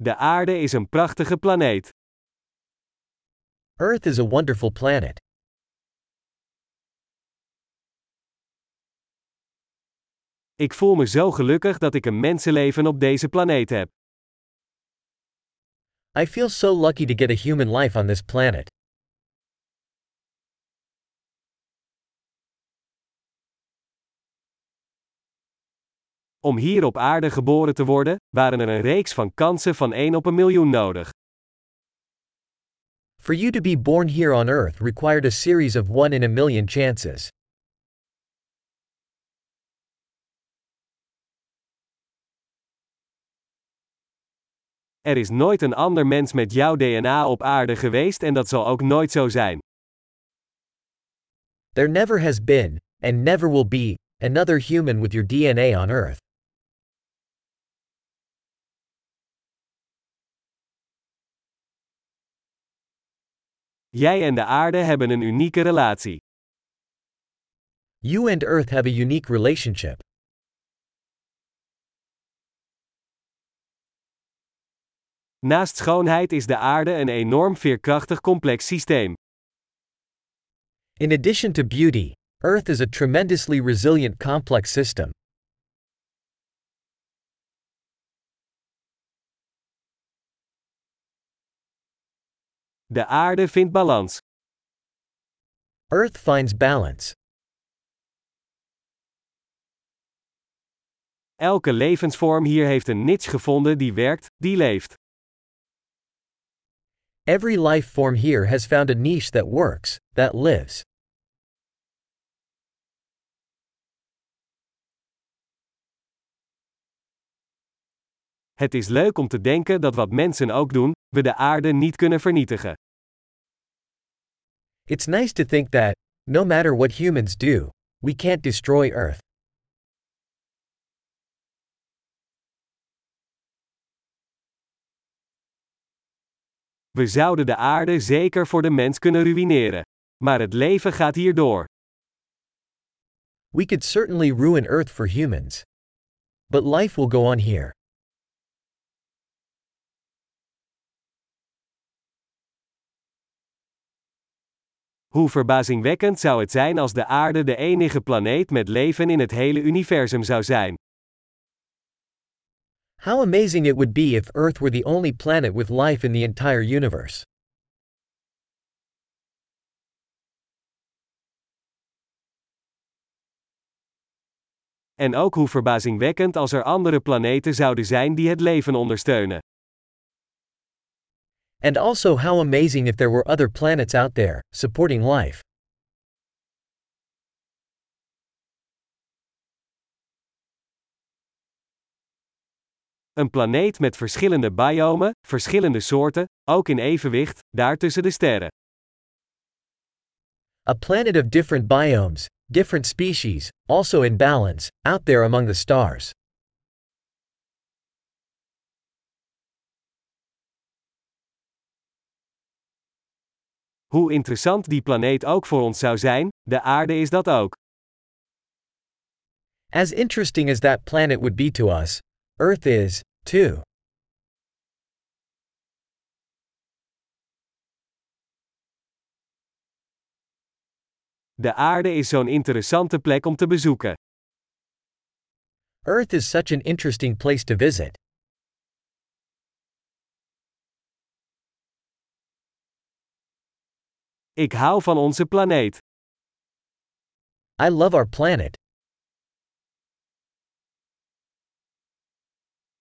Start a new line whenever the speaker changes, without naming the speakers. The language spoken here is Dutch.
De aarde is een prachtige planeet.
Earth is a wonderful planet.
Ik voel me zo gelukkig dat ik een mensenleven op deze planeet heb.
I feel so lucky to get a human life on this planet.
Om hier op aarde geboren te worden, waren er een reeks van kansen van 1 op een miljoen nodig.
For you to be born here on Earth required a series of one in a million chances.
Er is nooit een ander mens met jouw DNA op aarde geweest en dat zal ook nooit zo zijn.
There never has been, and never will be, another human with your DNA on Earth.
Jij en de aarde hebben een unieke relatie.
You and Earth have a unique relationship.
Naast schoonheid is de aarde een enorm veerkrachtig complex systeem.
In addition to beauty, Earth is a tremendously resilient complex system.
De aarde vindt balans.
Earth finds balance.
Elke levensvorm hier heeft een niche gevonden die werkt, die leeft.
Every life form here has found a niche that works, that lives.
Het is leuk om te denken dat wat mensen ook doen, we de aarde niet kunnen vernietigen.
It's nice to think that, no matter what humans do, we can't destroy Earth.
We zouden de aarde zeker voor de mens kunnen ruïneren. Maar het leven gaat hier door.
We could certainly ruin Earth for humans. But life will go on here.
Hoe verbazingwekkend zou het zijn als de aarde de enige planeet met leven in het hele universum zou zijn.
How amazing it would be if Earth were the only planet with life in the entire universe.
En ook hoe verbazingwekkend als er andere planeten zouden zijn die het leven ondersteunen.
And also how amazing if there were other planets out there, supporting life.
Een planeet met verschillende biomen, verschillende soorten, ook in evenwicht, daar tussen de sterren.
A planet of different biomes, different species, also in balance, out there among the stars.
Hoe interessant die planeet ook voor ons zou zijn, de aarde is dat ook.
As interesting as that planet would be to us, Earth is, too.
De aarde is zo'n interessante plek om te bezoeken.
Earth is such an interesting place to visit.
Ik hou van onze planeet.
I love our planet.